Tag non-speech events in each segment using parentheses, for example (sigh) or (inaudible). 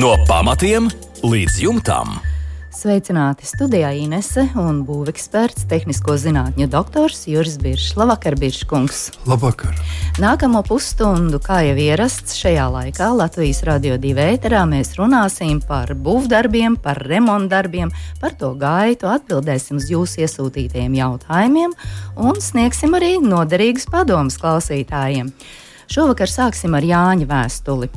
No pamatiem līdz jumtam. Sveicināti studijā Inese un būveksperts, tehnisko zinātņu doktors Juris Biršs. Labvakar, Birškungs! Labvakar! Nākamo pusstundu, kā jau ierasts šajā laikā, Latvijas radio divi ēterā mēs runāsim par būvdarbiem, par remontdarbiem, par to gaitu, atbildēsim uz jūsu iesūtītajiem jautājumiem un sniegsim arī noderīgas padomas klausītājiem. Šovakar sāksim ar Jāņa vēstuli.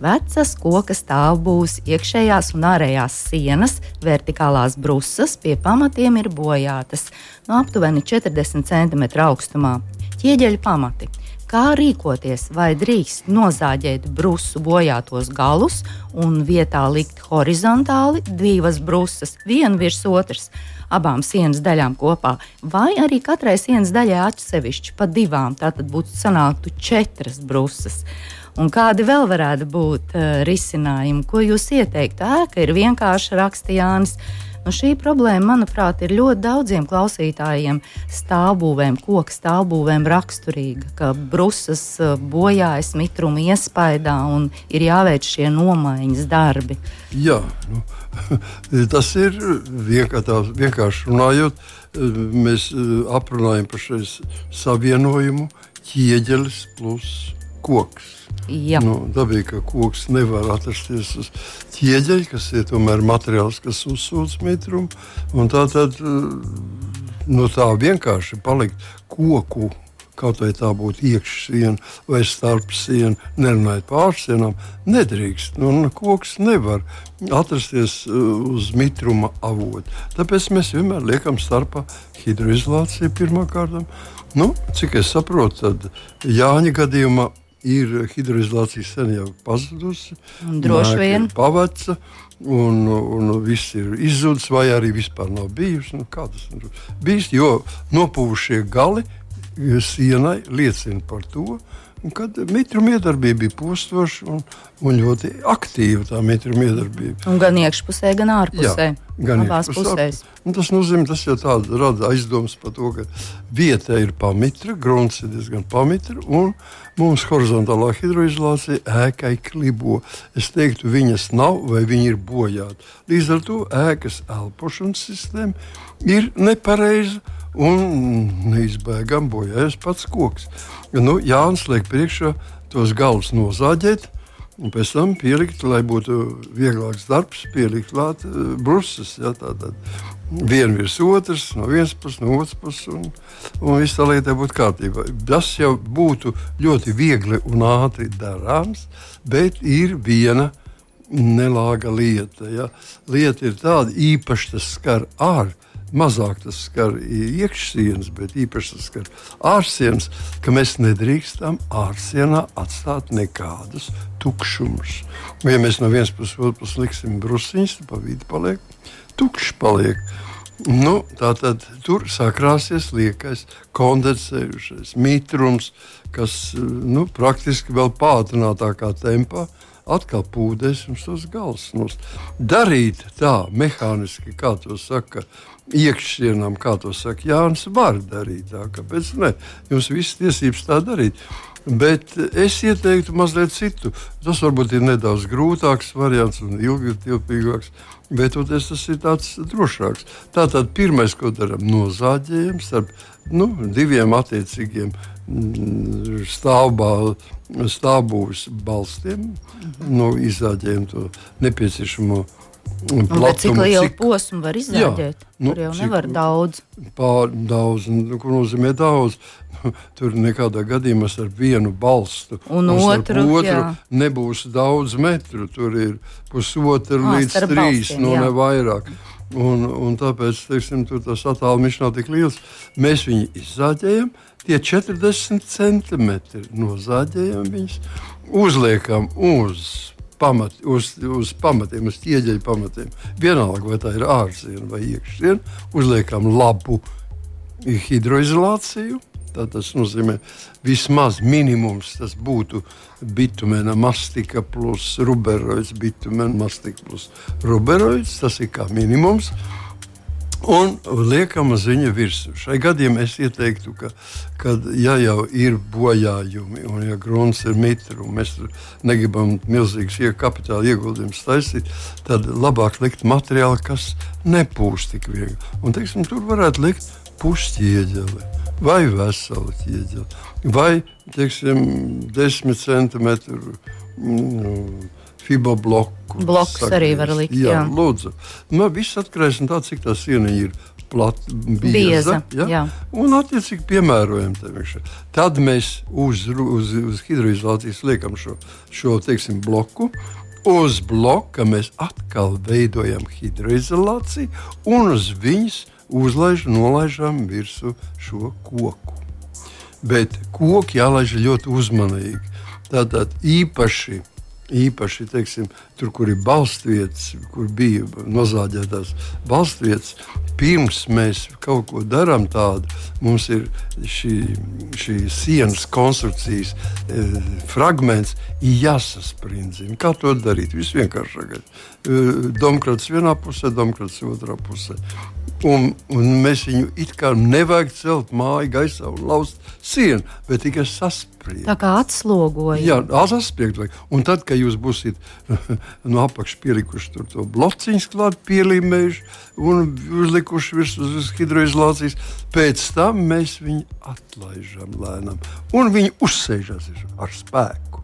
Vecas koka stāvbūs, iekšējās un ārējās sienas, vertikālās brusas pie pamatiem ir bojātas no aptuveni 40 cm augstumā. Ķieģeļa pamati. Kā rīkoties, vai drīkst nozāģēt brusu bojātos galus un vietā likt horizontāli divas brusas, vienu virs otras, abām sienas daļām kopā, vai arī katrai sienas daļai atsevišķi pa divām, tātad būtu sanāktu četras brusas. Un kādi vēl varētu būt uh, risinājumi, ko jūs ieteiktu? Ēka ir vienkārši rakstījāns. Nu, šī problēma, manuprāt, ir ļoti daudziem klausītājiem stāvbūvēm, koku stāvbūvēm raksturīga, ka brusas uh, bojājas mitruma iespaidā un ir jāveic šie nomaiņas darbi. Jā, nu, (laughs) tas ir vienkārši, vienkārši runājot. Mēs aprunājam par šo savienojumu ķieģelis plus koks. Jā. Nu, dabīgi, ka koks nevar atrasties uz ķieģeļa, kas ir tomēr materiāls, kas uzsūdz mitrumu. Tā tad no tā vienkārši palikt koku. Kaut vai tā būtu iekšsiena vai starpsiena, nerunājot par ārsienām, nedrīkst. Nu, koks nevar atrasties uz mitruma avota. Tāpēc mēs vienmēr liekam starpā hidroizolāciju pirmkārt. Nu, cik es saprotu, tad Jāņa gadījumā ir hidroizolācija sen jau pazudusi. Droši vien. Pavaca. Un, un viss ir izzudis, vai arī vispār nav bijusi. Nu, kā tas ir bijis? Jo nopūšie gali sienai liecina par to, kad mitruma iedarbība bija postoša un, un ļoti aktīva. Tā mitruma iedarbība. Un gan iekšpusē, gan ārpusē. Jā, gan abās pusēs. Tas nozīmē, tas jau tāds rada aizdomas par to, ka vieta ir pamitra, grunts ir diezgan pamitra, un mums horizontālā hidroizolācija ēkai klibo. Es teiktu, viņas nav vai viņi ir bojāti. Līdz ar to ēkas elpošanas sistēma ir nepareiza un neizbēgami bojājas pats koks. Nu, Jānis liek priekšā tos galus nozāģēt. Un pēc tam pielikt, lai būtu vieglāks darbs, pielikt klāt uh, brūces. Ja, viena virs otras, no vienas puses, no otras puses, un, un viss tā lieta būtu kārtībā. Tas jau būtu ļoti viegli un ātri darāms, bet ir viena nelāga lieta. Ja. Lieta ir tāda, īpaši tas skar ārā mazāk tas skar iekšsienas, bet īpaši tas skar ārsienas, ka mēs nedrīkstam ārsienā atstāt nekādus tukšumus. Ja mēs no vienas puses otru puses liksim brusiņus, tad pa vidu paliek tukšs. Paliek. Nu, tā tad tur sakrāsies liekais, kondensējušais mitrums, kas nu, praktiski vēl pātrinātākā tempā atkal pūdēs mums tos galus. Darīt tā mehāniski, kā to saka, iekšsienām, kā to saka Jānis, var darīt tā. Kāpēc ne? Jums viss tiesības tā darīt. Bet es ieteiktu mazliet citu. Tas varbūt ir nedaudz grūtāks variants un ilgāks, bet tas ir tāds drošāks. Tātad pirmais, ko darām, nozāģējam starp nu, diviem attiecīgiem stāvbūves balstiem. Mhm. Nu, izāģējam to nepieciešamo Platumu, cik lielu cik... posmu var izrādīt? Nu, Tur jau nevar daudz. Pār daudz, nu, ko nozīmē daudz. (laughs) Tur nekādā gadījumā ar vienu balstu un, un otru, otru nebūs daudz metru. Tur ir pusotra līdz trīs, balstiem, no ne vairāk. Un, un tāpēc teiksim, tas attālums nav tik liels. Mēs viņu izzāģējam, tie 40 centimetri nozāģējam viņus, uzliekam uz pamat, uz, uz pamatiem, uz ķieģeļa pamatiem. Vienalga, vai tā ir ārsiena vai iekšsiena, uzliekam labu hidroizolāciju. Tā tas nozīmē, vismaz minimums tas būtu bitumēna mastika plus ruberoids, bitumēna mastika plus ruberoids. Tas ir kā minimums. Un liekam uz viņa virsmu. Šai gadījumā es ieteiktu, ka, kad ja jau ir bojājumi, un ja grunts ir mitrs, un mēs negribam milzīgas kapitāla ieguldījumus taisīt, tad labāk likt materiālu, kas nepūst tik viegli. Un, teiksim, tur varētu likt pušķieģeli vai veselu ķieģeli, vai teiksim, 10 centimetru. Mm, FIBA bloku. Bloks sagriezt. arī var likt. Jā, jā. lūdzu. Nu, viss atkarīgs no tā, cik tā siena ir. Plat, bieza, bieza, ja? jā. Un, attiecīgi, piemērojam tevi. Tad mēs uz, uz, uz hidroizolācijas liekam šo, šo teiksim, bloku. Uz bloka mēs atkal veidojam hidroizolāciju, un uz viņas uzlaižam, nolaižam virsū šo koku. Bet koki jālaiž ļoti uzmanīgi. Tātad īpaši īpaši teiksim, tur, kur ir balstvietas, kur bija nozāģētās balstvietas. Pirms mēs kaut ko darām tādu, mums ir šī, šī sienas konstrukcijas e, fragments, jāsasprindzi. Kā to darīt? Visvienkāršākais. E, Domkrats vienā pusē, domkrats otrā pusē. Un, un mēs viņu it kā nevajag celt māju gaisā un lauzt sienu, bet tikai saspriegt. Tā kā atslogojam. Jā, vajag. Un tad, kad jūs būsiet (laughs) no apakšas pielikuši to blociņu klāt, pielīmējuši un uzlikuši virsmu uz hidroizolācijas, pēc tam mēs viņu atlaižam lēnām. Un viņi uzsēžas ar spēku.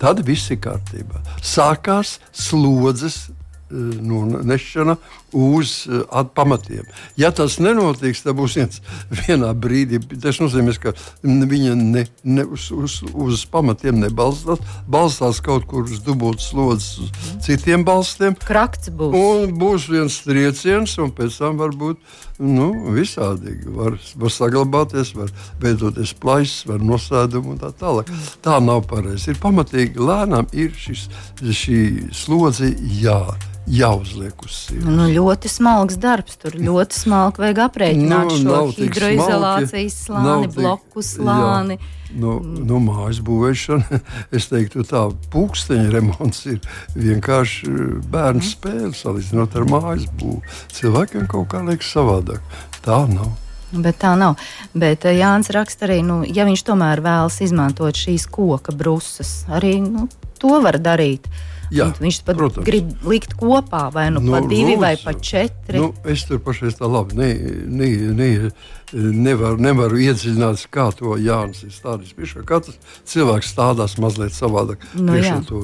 Tad viss ir kārtībā. Sākās slodzes nu, nešana uz uh, pamatiem. Ja tas nenotiks, tad būs viens, vienā brīdī. Tas nozīmē, ka viņa ne, ne uz, uz, uz pamatiem nebalstās, balstās kaut kur uz dubultas slodzes, uz citiem balstiem. Krakts būs. Un būs viens trieciens, un pēc tam var būt nu, visādīgi. Var, var saglabāties, var veidoties plaisas, var nosēdumu un tā tālāk. Tā nav pareizi. Ir pamatīgi lēnām ir šis, šī slodze jā jāuzliek uz sienas. Nu, ļoti smalks darbs. Tur ļoti smalki vajag aprēķināt nu, šo hidroizolācijas slāni, tik, bloku slāni. Jā. Nu, nu, mājas būvēšana, (laughs) es teiktu, tā pūksteņa remonts ir vienkārši bērnu mm. spēle salīdzinot ar mājas būvu. Cilvēkiem kaut kā liekas savādāk. Tā nav. Bet tā nav. Bet eh, Jānis raksta arī, nu, ja viņš tomēr vēlas izmantot šīs koka brusas, arī nu, to var darīt. Uh, Jā, viņš pat protams. grib likt kopā, vai nu, nu pa divi, lūdzu. vai pa četri. Nu, es tur pašais tā labi ne, ne, ne, nevaru, nevaru iedziļināties, kā to Jānis ir stādījis. Katrs cilvēks stādās mazliet savādāk. Nu,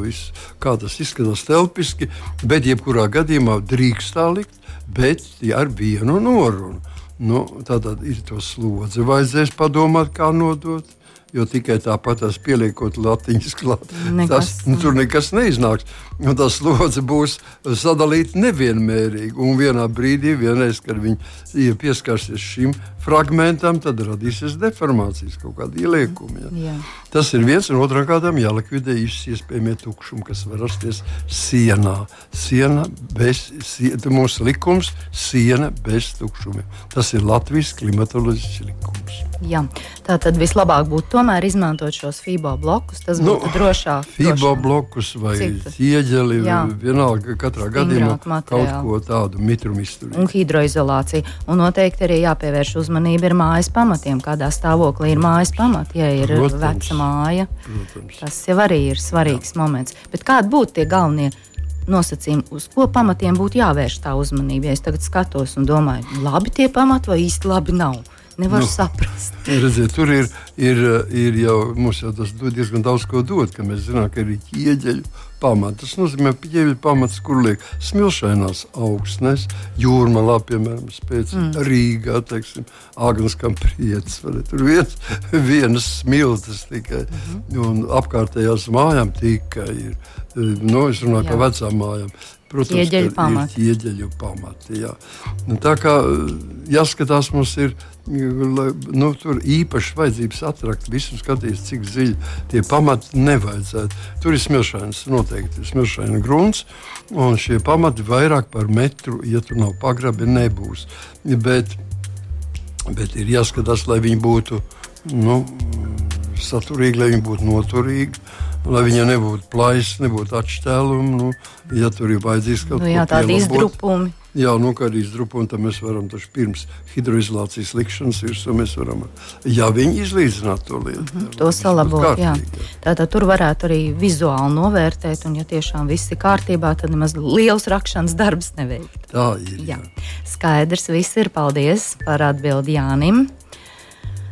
visu, kā tas izskatās telpiski, bet jebkurā gadījumā drīkst tā likt, bet ar vienu norunu. Nu, tad ir to slodzi. Vajadzēs padomāt, kā nodot jo tikai tāpat pieliekot latiņas klāt, tas, nu, tur nekas neiznāks. Un tā slodze būs sadalīta nevienmērīgi. Un vienā brīdī, vienreiz, kad viņi ja pieskarsies šim fragmentam, tad radīsies deformācijas, kaut kāda ieliekuma. Ja. Jā. Tas ir viens, un otrā kārtā jālikvidē visi iespējamie tukšumi, kas var rasties sienā. Siena bez, siena, mūsu likums, siena bez tukšumiem. Tas ir Latvijas klimatoloģisks likums. Jā. Tā tad vislabāk būtu tomēr izmantot šos FIBO blokus. Tas nu, būtu nu, drošāk. FIBO blokus vai ieģeli, vienalga katrā gadījumā kaut ko tādu mitrumu izturēt. Un hidroizolācija. Un noteikti arī jāpievērš uzmanība ir mājas pamatiem, kādā stāvoklī ir mājas pamati, ja ir Protams. veca māja. Protams. Tas jau arī ir svarīgs Jā. moments. Bet kādi būtu tie galvenie? nosacījumi, uz ko pamatiem būtu jāvērš tā uzmanība. Ja es tagad skatos un domāju, labi tie pamati vai īsti labi nav. Nevar nu, saprast. (laughs) Redziet, tur ir, ir, ir jau jau tas diezgan daudz ko dod, ka mēs zinām, ka ir ieģeļu pamats. Tas nozīmē, ka ieģeļu pamats, kur liek smilšainās augstnes, jūrmalā, piemēram, spēc mm. Rīgā, teiksim, Agnes Kamprietis, tur viens, vienas smiltas tikai, mm -hmm. un apkārtējās mājām tikai ir. Nu, es runāju par vecām mājām. Protams, ieģeļu pamati. Ieģeļu pamati jā. nu, tā kā jāskatās, mums ir nu, īpaši vajadzības atrakt visu, skatīties, cik dziļi tie pamati nevajadzētu. Tur ir smilšains, noteikti ir smilšaina grunts, un šie pamati vairāk par metru, ja tur nav pagrabi, nebūs. Bet, bet ir jāskatās, lai viņi būtu nu, saturīgi, lai viņi būtu noturīgi lai viņam nebūtu plaisas, nebūtu atšķēlumi. Nu, ja tur ir vajadzīgs kaut nu, kas tāds, izdrupumi. Jā, nokādīs drupu, un tad mēs varam taču pirms hidroizolācijas likšanas virsū mēs varam, ja viņi izlīdzināt to lietu. Mm -hmm, to salabot, jā. Tātad tur varētu arī vizuāli novērtēt, un ja tiešām viss ir kārtībā, tad nemaz liels rakšanas darbs neveikt. Tā ir. Jā. Jā. Skaidrs, viss ir. Paldies par atbildi Jānim.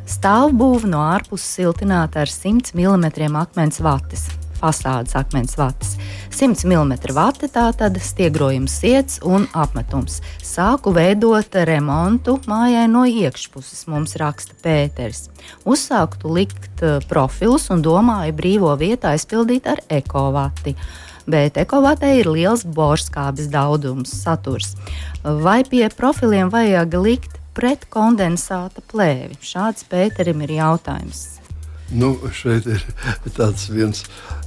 Stāvbūve no ārpuses siltināta ar 100 mm akmens vates fasādes akmens vatas. 100 mm vati tātad stiegrojums iets un apmetums. Sāku veidot remontu mājai no iekšpuses, mums raksta Pēters. Uzsāktu likt eh, profilus un domāju brīvo vietā aizpildīt ar ekovati bet ekovatē ir liels borskābes daudzums, saturs. Vai pie profiliem vajag likt pretkondensāta plēvi? Šāds Pēterim ir jautājums. Nu, šeit ir tāds viens.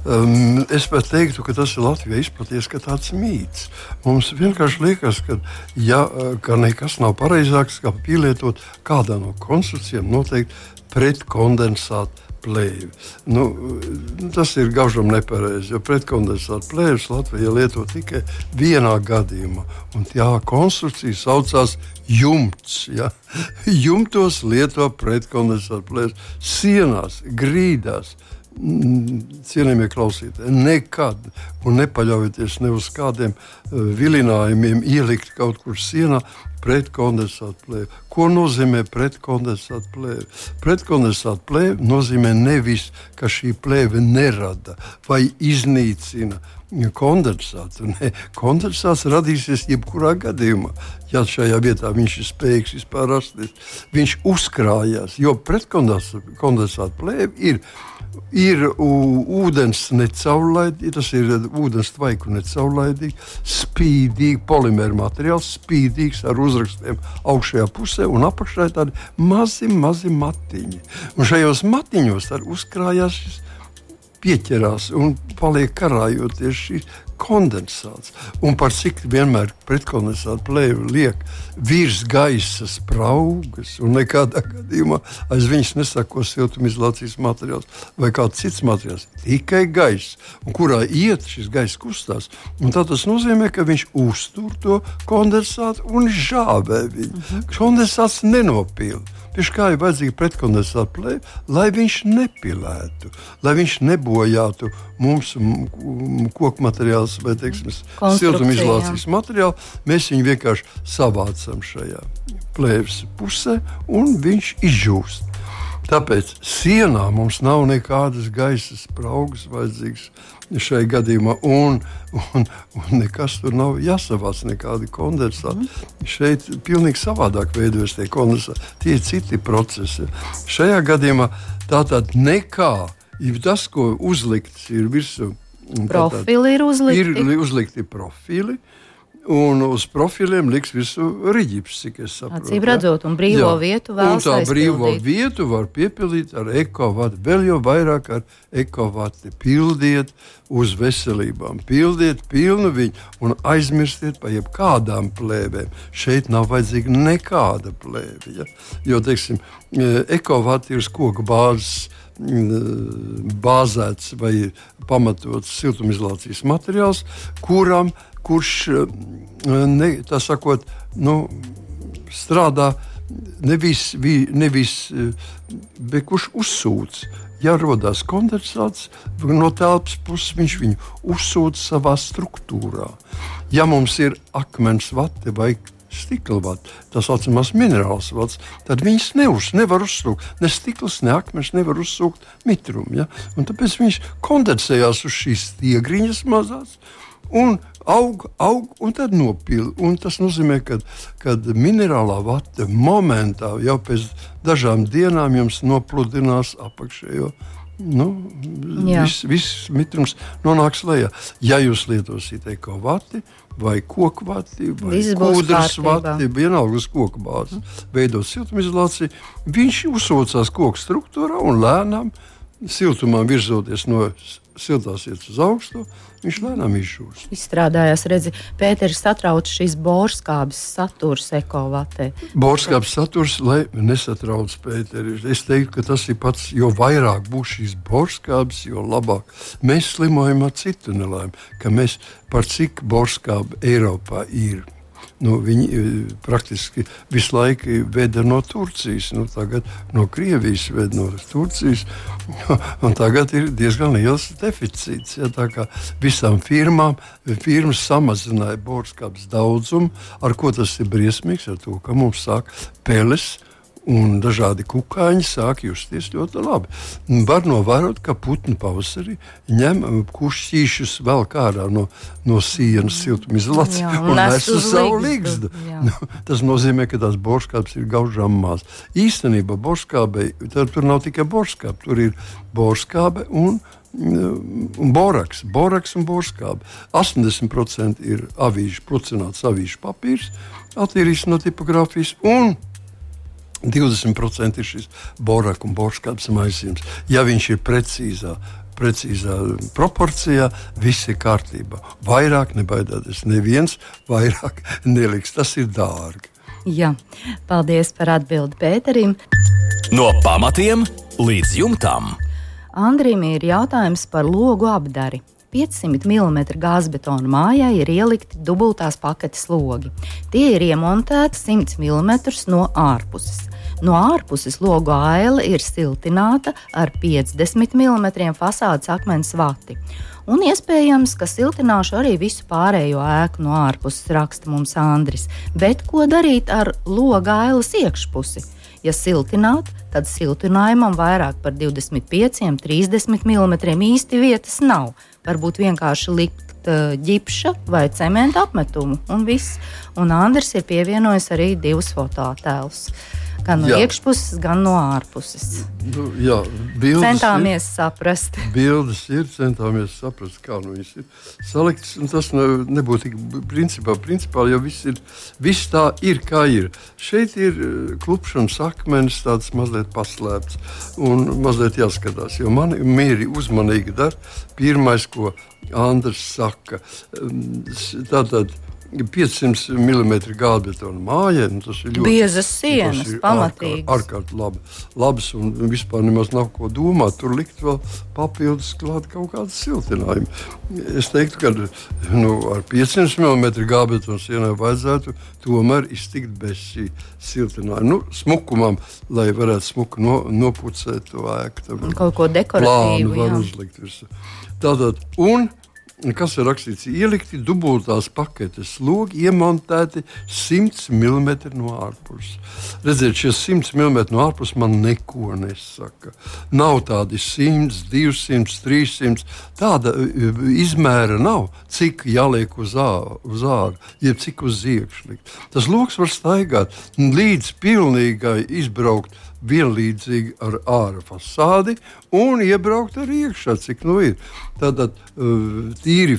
Um, es pat teiktu, ka tas ir Latvijā izplatīts kā tāds mīts. Mums vienkārši liekas, ka, ja, ka nekas nav pareizāks, kā pielietot kādā no konstrukcijām noteikti pretkondensātu plēvi. Nu, tas ir gaužam nepareizi, jo pretkondensāta plēvis Latvijā lieto tikai vienā gadījumā. Un tā konstrukcija saucās jumts. Ja? (laughs) Jumtos lieto pretkondensāta plēvis sienās, grīdās. Cienījamie klausītāji, nekad nepaļaujieties ne uz kādiem uh, vilinājumiem, ielikt kaut kur sienā, pretkondensāta plēve. Ko nozīmē pretkondensāta plēve? Pretkondensāta plēve nozīmē nevis, ka šī plēve nerada vai iznīcina kondensātu. Ne, kondensāts radīsies jebkurā gadījumā. Ja šajā vietā viņš ir spējīgs vispār rasties, viņš uzkrājās, jo pretkondensāta plēve ir ir ūdens necaurlaidīgs, tas ir ūdens tvaiku necaurlaidīgs, spīdīgs polimēra materiāls, spīdīgs ar uzrakstiem augšējā pusē un apakšā ir tādi mazi, mazi matiņi. Un šajos matiņos uzkrājās šis pieķerās un paliek karājoties šīs kondensāts. Un par cik vienmēr pretkondensāta plēve liek virs gaisa spraugas, un nekādā gadījumā aiz viņas nesako siltumizolācijas materiāls vai kāds cits materiāls. Tikai gaisa, kurā iet šis gaisa kustās. Tas nozīmē, ka viņš uztur to kondensātu un žāvē viņu. -hmm. Kondensāts nenopilda. Tieši kā ir vajadzīga pretkondensāta lai viņš nepilētu, lai viņš nebojātu mūsu koku materiālus vai siltumizolācijas materiālu. Mēs viņu vienkārši savācam šajā plēves pusē un viņš izžūst. Tāpēc sienā mums nav nekādas gaisa spraugas vajadzīgas šai gadījumā, un, un, un nekas tur nav jāsavāc, nekādi kondensāti. Mm. Šeit pilnīgi savādāk veidojas tie kondensāti, tie ir citi procesi. Šajā gadījumā tā tad nekā, ja tas, ko uzlikts ir virsū, profili ir uzlikti. Ir uzlikti profili. Un uz profiliem liks visu rīķis, cik es saprotu. Acīm redzot, un brīvo Jā. vietu vēl. Un tā brīvo vietu var piepildīt ar ekovatu, vēl jau vairāk ar ekovatu. Pildiet uz veselībām, pildiet pilnu viņu un aizmirstiet par jebkādām plēvēm. Šeit nav vajadzīga nekāda plēve. Ja? Jo, teiksim, e, ekovati ir uz koku bāzes bāzēts vai pamatots siltumizolācijas materiāls, kuram kurš eh, ne, sakot, nu, strādā nevis, nevis eh, bet kurš uzsūc. Ja rodas kondensāts no telpas puses, viņš viņu uzsūc savā struktūrā. Ja mums ir akmens vati vai stikla vati, tā saucamās minerāls vats, tad viņas neuz, nevar uzsūkt. Ne stikls, ne akmens nevar uzsūkt mitrumu. Ja? Un tāpēc viņš kondensējās uz šīs stiegriņas mazās un aug, aug un tad nopilda. Tas nozīmē, ka kad minerālā vata momentā jau pēc dažām dienām jums nopludinās apakšējo. Nu, viss vis mitrums nonāks lejā. Ja jūs lietosiet ekovati vai koku vati vai kūdras vati, vienalga uz koku bāzes, veidot siltumizolāciju, viņš uzsaucās koku struktūrā un lēnām siltumā virzoties no siltās iet uz augstu, viņš lēnām izžūst. Izstrādājās, redzi, Pēters satrauc šīs borskābes saturs ekovatē. Borskābes saturs, lai nesatrauc Pēteri. Es teiktu, ka tas ir pats, jo vairāk būs šīs borskābes, jo labāk. Mēs slimojam ar citu nelaimi, ka mēs par cik borskābu Eiropā ir. Nu, viņi e, praktiski visu laiku veda no Turcijas, nu, tagad no Krievijas veda no Turcijas. (laughs) Tagad ir diezgan liels deficīts. Ja, tā kā visām firmām firmas samazināja borskāpes daudzumu, ar ko tas ir briesmīgs, ar to, ka mums sāk peles un dažādi kukaiņi sāk justies ļoti labi. Var novērot, ka putnu pavasarī ņem um, kušķīšus vēl kārā no, no sienas siltumizolācijas un nes uz savu līgstu. Nu, tas nozīmē, ka tās borskāpes ir gaužām maz. Īstenībā borskābei tur nav tikai borskābe, tur ir borskābe un un boraks, boraks un borskābe. 80% ir avīžu, plucināts avīžu papīrs, attīrīts no tipogrāfijas, un 20% ir šis boraka un borškāps maisījums. Ja viņš ir precīzā, precīzā proporcijā, viss ir kārtībā. Vairāk nebaidāties, neviens vairāk neliks. Tas ir dārgi. Jā, paldies par atbildi Pēterim. No pamatiem līdz jumtam. Andrim ir jautājums par logu apdari. 500 mm gāzbetona mājai ir ielikti dubultās paketes logi. Tie ir iemontēti 100 mm no ārpuses. No ārpuses logu aila ir siltināta ar 50 mm fasādes akmens vati. Un iespējams, ka siltināšu arī visu pārējo ēku no ārpuses, raksta mums Andris. Bet ko darīt ar loga ailas iekšpusi? Ja siltināt, tad siltinājumam vairāk par 25, 30 mm īsti vietas nav. Varbūt vienkārši likt uh, ģipša vai cementa apmetumu, un viss. Un Andris ir pievienojis arī divus fototēlus. Gan no jā. iekšpuses, gan no ārpuses. Nu, jā, centāmies ir, saprast. (laughs) Bildes ir, centāmies saprast, kā nu viņas ir saliktas. Tas ne, nebūtu tik principā, principā jau viss, ir, viss tā ir, kā ir. Šeit ir eh, klupšanas akmens, tāds mazliet paslēpts un mazliet jāskatās. Jo man mīri uzmanīgi dara pirmais, ko Andris saka. Tātad 500 mm gāzbetona māja. Nu, tas ir ļoti biezas sienas, pamatīgi. Ārkārtīgi labi. Labs un vispār nemaz nav ko domāt. Tur likt vēl papildus klāt kaut kādu siltinājumu. Es teiktu, ka nu, ar 500 mm gāzbetona sienai vajadzētu tomēr iztikt bez šī siltinājuma. Nu, smukumam, lai varētu smuku no, nopucēt to ēku. Kaut ko dekoratīvu. Var uzlikt visu. Tātad, un kas ir rakstīts, ielikti dubultās paketes logi, iemontēti 100 mm no ārpuses. Redziet, šie 100 mm no ārpuses man neko nesaka. Nav tādi 100, 200, 300. Tāda e, izmēra nav, cik jāliek uz āru, uz āru jeb cik uz iekšā. Tas lokus var staigāt līdz pilnīgai izbraukt vienlīdzīgi ar ārā fasādi un iebraukt arī iekšā, cik nu ir. Tātad uh, tīri,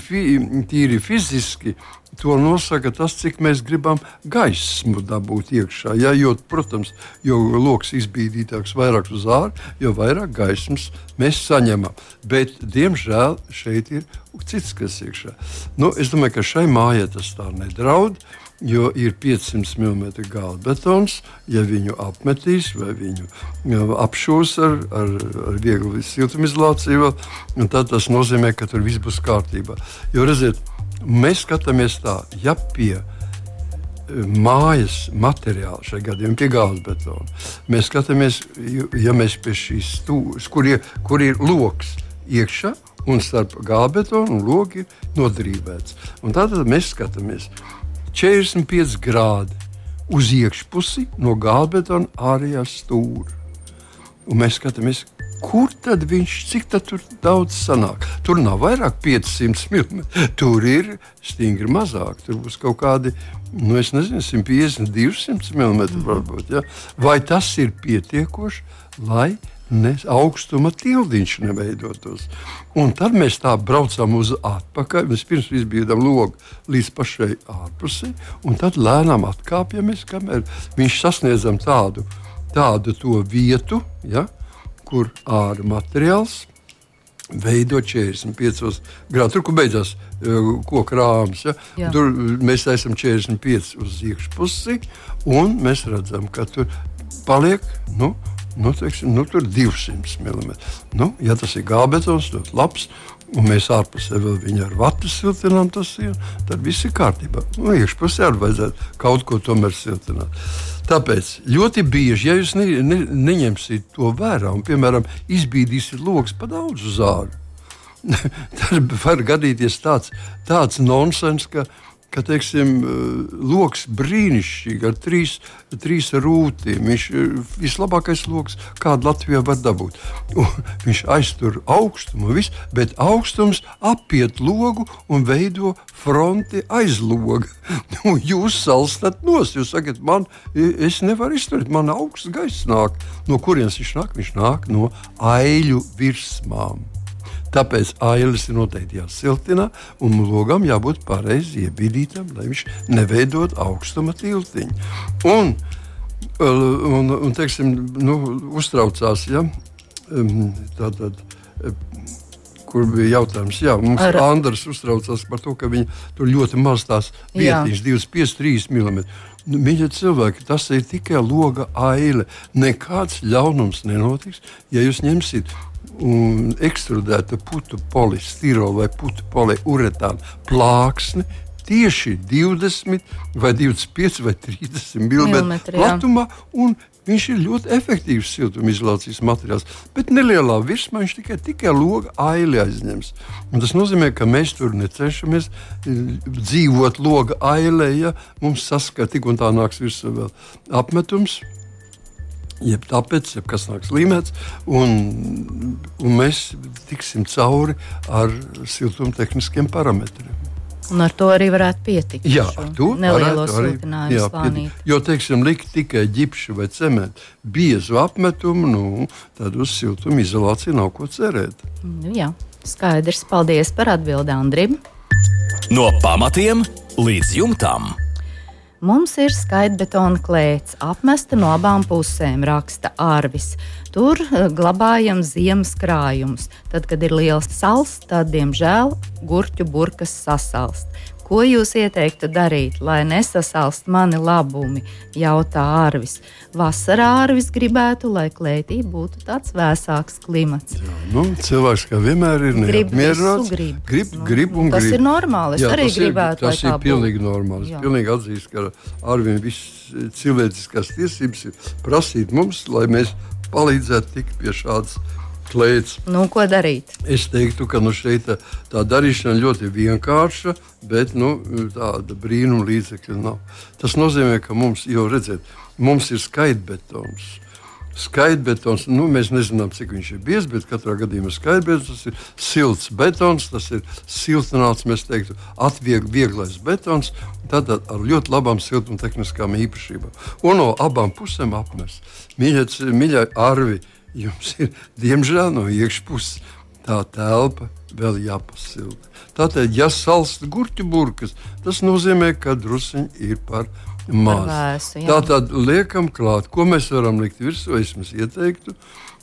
tīri fiziski to nosaka tas, cik mēs gribam gaismu dabūt iekšā. Ja, jo, protams, jo lokus izbīdītāks vairāk uz ārā, jo vairāk gaismas mēs saņemam. Bet, diemžēl, šeit ir cits, kas iekšā. Nu, es domāju, ka šai mājai tas tā nedraud. Uh, jo ir 500 mm gala betons. Ja viņu apmetīs vai viņu apšūs ar, ar, ar vieglu siltumizolāciju, tad tas nozīmē, ka tur viss būs kārtībā. Jo redziet, mēs skatāmies tā, ja pie mājas materiāla, šajā gadījumā pie gāzes betona. Mēs skatāmies, ja mēs pie šīs stūres, kur, ir, kur ir lokus iekšā un starp gāzes betonu un logi ir nodrīvēts. Un tad mēs skatāmies, 45 grādi uz iekšpusi no gāzbetona ārējās stūra. Un mēs skatāmies, kur tad viņš, cik tad tur daudz sanāk. Tur nav vairāk 500 mm. Tur ir stingri mazāk. Tur būs kaut kādi, nu, nezinu, 150, 200 mm. Varbūt, ja? Vai tas ir pietiekoši, lai ne, augstuma tildiņš neveidotos. Un tad mēs tā braucam uz atpakaļ. Vispirms izbīdām logu līdz pašai ārpusē, un tad lēnām atkāpjamies, kamēr viņš sasniedzam tādu, tādu vietu, ja, kur ārā materiāls veido 45 grādus. Tur, kur beidzās uh, koku rāms, ja, Jā. tur mēs esam 45 uz iekšpusi, un mēs redzam, ka tur paliek. Nu, nu, teiksim, nu, tur 200 mm. Nu, ja tas ir gābetons, tad labs. un mēs ārpusē vēl viņu ar vatu siltinām, ir, tad viss ir kārtībā. Nu, iekšpusē arī vajadzētu kaut ko tomēr siltināt. Tāpēc ļoti bieži, ja jūs ne, ne, neņemsiet to vērā un, piemēram, izbīdīsiet lokus pa daudz uz ārā, tad var gadīties tāds, tāds nonsens, ka ka teiksim, eh, lokus brīnišķīgi ar trīs, trīs rūtīm. Viņš ir vislabākais lokus, kādu Latvijā var dabūt. (laughs) Un viņš aiztur augstumu, visu, bet augstums apiet logu un veido fronti aiz loga. (laughs) Nu, jūs salstat nos, jūs sakat, man, es nevaru izturēt, man augsts gaiss nāk. No kurienes viņš nāk? Viņš nāk no aiļu virsmām. Tāpēc ailes ir noteikti jāsiltina un logam jābūt pareizi iebīdītam, lai viņš neveidot augstuma tiltiņu. Un, un, un teiksim, nu, uztraucās, ja tātad kur bija jautājums. Jā, mums Ar... Andris uztraucās par to, ka viņi tur ļoti maz tās vietiņas, 2,5, 3 mm. Mīļie cilvēki, tas ir tikai loga aile. Nekāds ļaunums nenotiks, ja jūs ņemsiet un ekstrudēta putu polistirola vai putu poliuretāna plāksne. Tieši 20, vai 25 vai 30 mm platumā, un viņš ir ļoti efektīvs siltumizolācijas materiāls. Bet nelielā virsmā viņš tikai, tikai loga aili aizņems. Un tas nozīmē, ka mēs tur necenšamies eh, dzīvot loga ailē, ja mums saskata tik un tā nāks virsū vēl apmetums jeb tāpēc, jeb kas nāks līmēts, un, un mēs tiksim cauri ar siltumtehniskiem parametriem. Un ar to arī varētu pietikt. Jā, ar to nelielo siltinājumu slānīt. Jo, teiksim, likt tikai ģipšu vai cementu biezu apmetumu, nu, tad uz siltumu izolāciju nav ko cerēt. Nu, jā, skaidrs. Paldies par atbildi, Andrim. No pamatiem līdz jumtam. Mums ir skaitbetona klēts, apmesta no abām pusēm, raksta Arvis. Tur eh, glabājam ziemas krājumus. Tad, kad ir liels sals, tad, diemžēl, gurķu burkas sasalst. Ko jūs ieteiktu darīt, lai nesasalst mani labumi? jautā Arvis. Vasarā Arvis gribētu, lai klētī būtu tāds vēsāks klimats. Jā, nu, cilvēks kā vienmēr ir neapmierināts. Grib, grib, nu, grib un tas grib. ir normāli. Es Jā, arī tas gribētu. Ir, tas ir pilnīgi būtu. normāli. Es pilnīgi atzīstu, ka Arvim viss cilvēciskās tiesības ir prasīt mums, lai mēs palīdzētu tikt pie šādas klēts. Nu, ko darīt? Es teiktu, ka nu, šeit tā, tā darīšana ļoti vienkārša, bet nu, tāda brīnuma līdzekļa nav. Tas nozīmē, ka mums jau redzēt, mums ir skaitbetons. Skaitbetons, nu, mēs nezinām, cik viņš ir biezs, bet katrā gadījumā skaitbetons ir silts betons, tas ir siltināts, mēs teiktu, atvieglais betons, tātad ar ļoti labām siltumtehniskām īpašībām. Un no abām pusēm apmest. Mīļie Arvi, jums ir diemžēl no iekšpuses tā telpa vēl jāpasilda. Tātad, ja salst gurķu burkas, tas nozīmē, ka druskuļi ir par maz. Vēsu, Tātad liekam klāt, ko mēs varam likt virsū. Es jums ieteiktu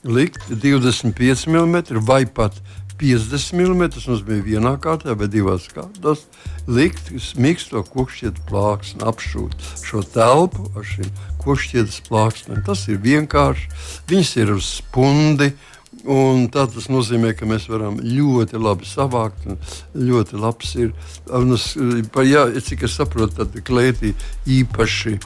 likt 25 mm vai pat 50 mm. Mums bija vienā kārtā vai divās kārtās. Likt mīksto kokšķietu plāksni, apšūt šo telpu ar šīm kokšķietas plāksnēm. Tas ir vienkārši. Viņas ir uz spundi. Un tā tas nozīmē, ka mēs varam ļoti labi savākt. Ļoti labs ir. Un, jā, cik es saprotu, tad klētī īpaši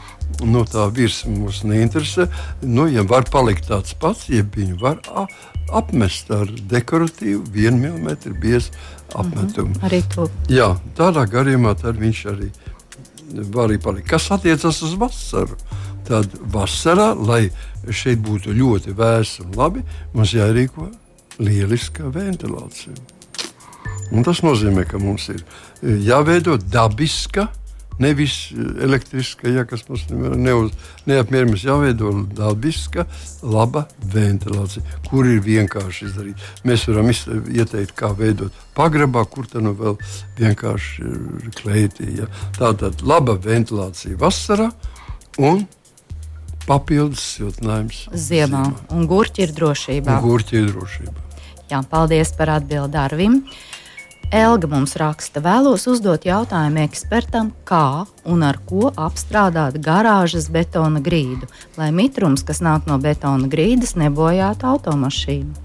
no tā virsma mums neinteresē. Nu, ja var palikt tāds pats, ja viņu var apmest ar dekoratīvu, vienu milimetru biezu apmetumu. Mm -hmm, arī to. Jā, tādā gadījumā viņš arī var arī palikt. Kas attiecas uz vasaru? Tad vasarā, lai šeit būtu ļoti vēss un labi, mums jārīko lieliska ventilācija. Un tas nozīmē, ka mums ir jāveido dabiska, nevis elektriska, ja kas mums neuz, neapmierina. Mums jāveido dabiska, laba ventilācija, kur ir vienkārši izdarīt. Mēs varam ieteikt, kā veidot pagrabā, kur tā nu vēl vienkārši klētī. Ja. Tā tad laba ventilācija vasarā un papildus siltinājums ziemā. ziemā. Un gurķi ir drošībā. Un gurķi ir drošībā. Jā, paldies par atbildi Darvim. Elga mums raksta, vēlos uzdot jautājumu ekspertam, kā un ar ko apstrādāt garāžas betona grīdu, lai mitrums, kas nāk no betona grīdas, nebojātu automašīnu.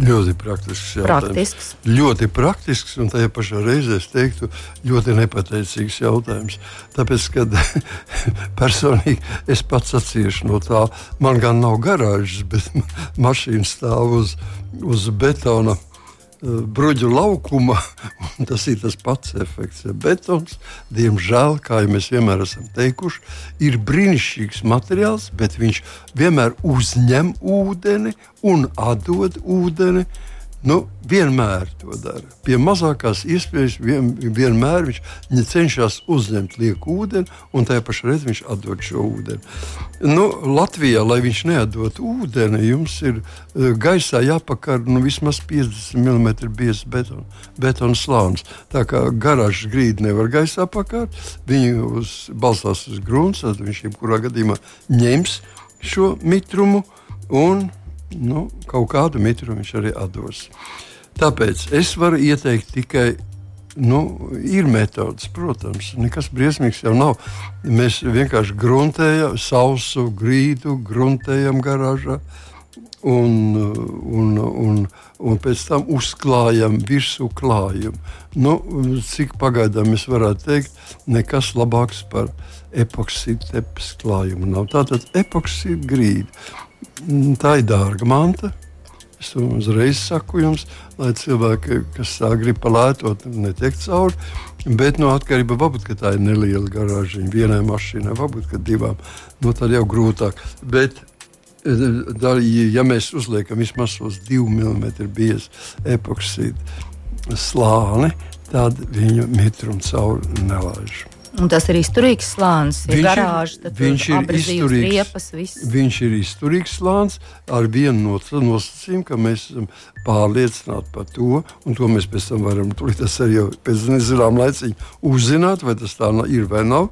Ļoti praktisks jautājums. Praktisks. Ļoti praktisks un tajā pašā reizē es teiktu, ļoti nepateicīgs jautājums. Tāpēc, kad (laughs) personīgi es pats atciešu no tā, man gan nav garāžas, bet (laughs) mašīna stāv uz, uz betona bruģu laukuma. Tas ir tas pats efekts. Ja betons, diemžēl, kā jau mēs vienmēr esam teikuši, ir brīnišķīgs materiāls, bet viņš vienmēr uzņem ūdeni un atdod ūdeni. Nu, vienmēr to dara. Pie mazākās iespējas vien, vienmēr viņš cenšas uzņemt lieku ūdeni, un tajā pašā reizē viņš atdod šo ūdeni. Nu, Latvijā, lai viņš neatdod ūdeni, jums ir uh, gaisā jāpakar nu, vismaz 50 mm biezs betona, betona slānis. Tā kā garāžas grīda nevar gaisā pakāpt, viņi uz, balstās uz grunts, tad viņš jebkurā gadījumā ņems šo mitrumu un nu, kaut kādu mitru viņš arī dos. Tāpēc es varu ieteikt tikai. Nu, ir metodas, protams, nekas briesmīgs jau nav. Mēs vienkārši gruntējam, sausu grīdu, gruntējam garāžā un, un, un, un pēc tam uzklājam virsmu klājumu. Nu, cik pagaidām mēs varētu teikt, nekas labāks par epoksīdu klājumu nav. Tātad epoksīda grīda. Mm, tā ir dārga manta. Es uzreiz saku jums, lai cilvēki, kas tā grib palētot, netiek cauri. Bet no nu, atkarībā varbūt, tā ir neliela garāžiņa, vienai mašīnai, varbūt divām. No nu, tad jau grūtāk. Bet, ja mēs uzliekam vismaz uz 2 mm biezu epoksīdu slāni, tad viņu mitrumu cauri nelaiž. Un tas ir izturīgs slānis. Viņš, garāža, ir, viņš, ir izturīgs, riepas, viņš ir izturīgs slānis ar vienu no nosacījumu, ka mēs esam pārliecināti par to, un to mēs pēc tam varam arī pēc nezināmā laiciņa uzzināt, vai tas tā ir vai nav.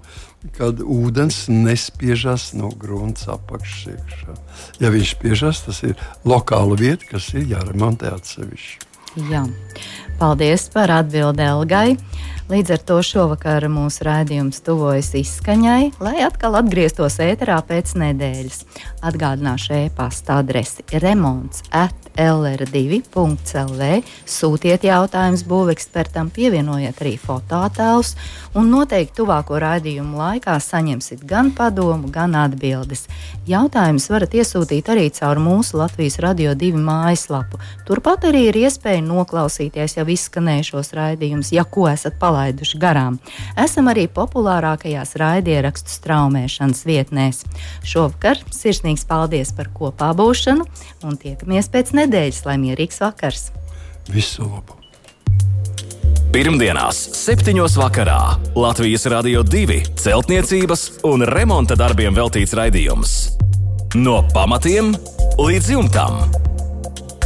Kad ūdens nespiežas no grunts apakšā. Ja viņš spiežas, tas ir lokāla vieta, kas ir jāremontē atsevišķi. Jā. Paldies par atbildi Elgai. Līdz ar to šovakar mūsu raidījums tuvojas izskaņai, lai atkal atgrieztos ēterā pēc nedēļas. Atgādināšu e-pasta adresi remonds at lr2.lv. Sūtiet jautājumus būvekspertam, pievienojiet arī fototēlus, un noteikti tuvāko raidījumu laikā saņemsiet gan padomu, gan atbildes. Jautājumus varat iesūtīt arī caur mūsu Latvijas Radio 2 mājaslapu. Turpat arī ir iespēja noklausīties jau izskanējušos raidījumus, ja ko esat palaiduši garām. Esam arī populārākajās raidierakstu straumēšanas vietnēs. Šovakar sirsnīgs paldies par kopā būšanu un tiekamies pēc nedēļas nedēļas, lai mierīgs vakars! Visu labu! Pirmdienās, 7. vakarā Latvijas Rādio 2 celtniecības un remonta darbiem veltīts raidījums. No pamatiem līdz jumtam.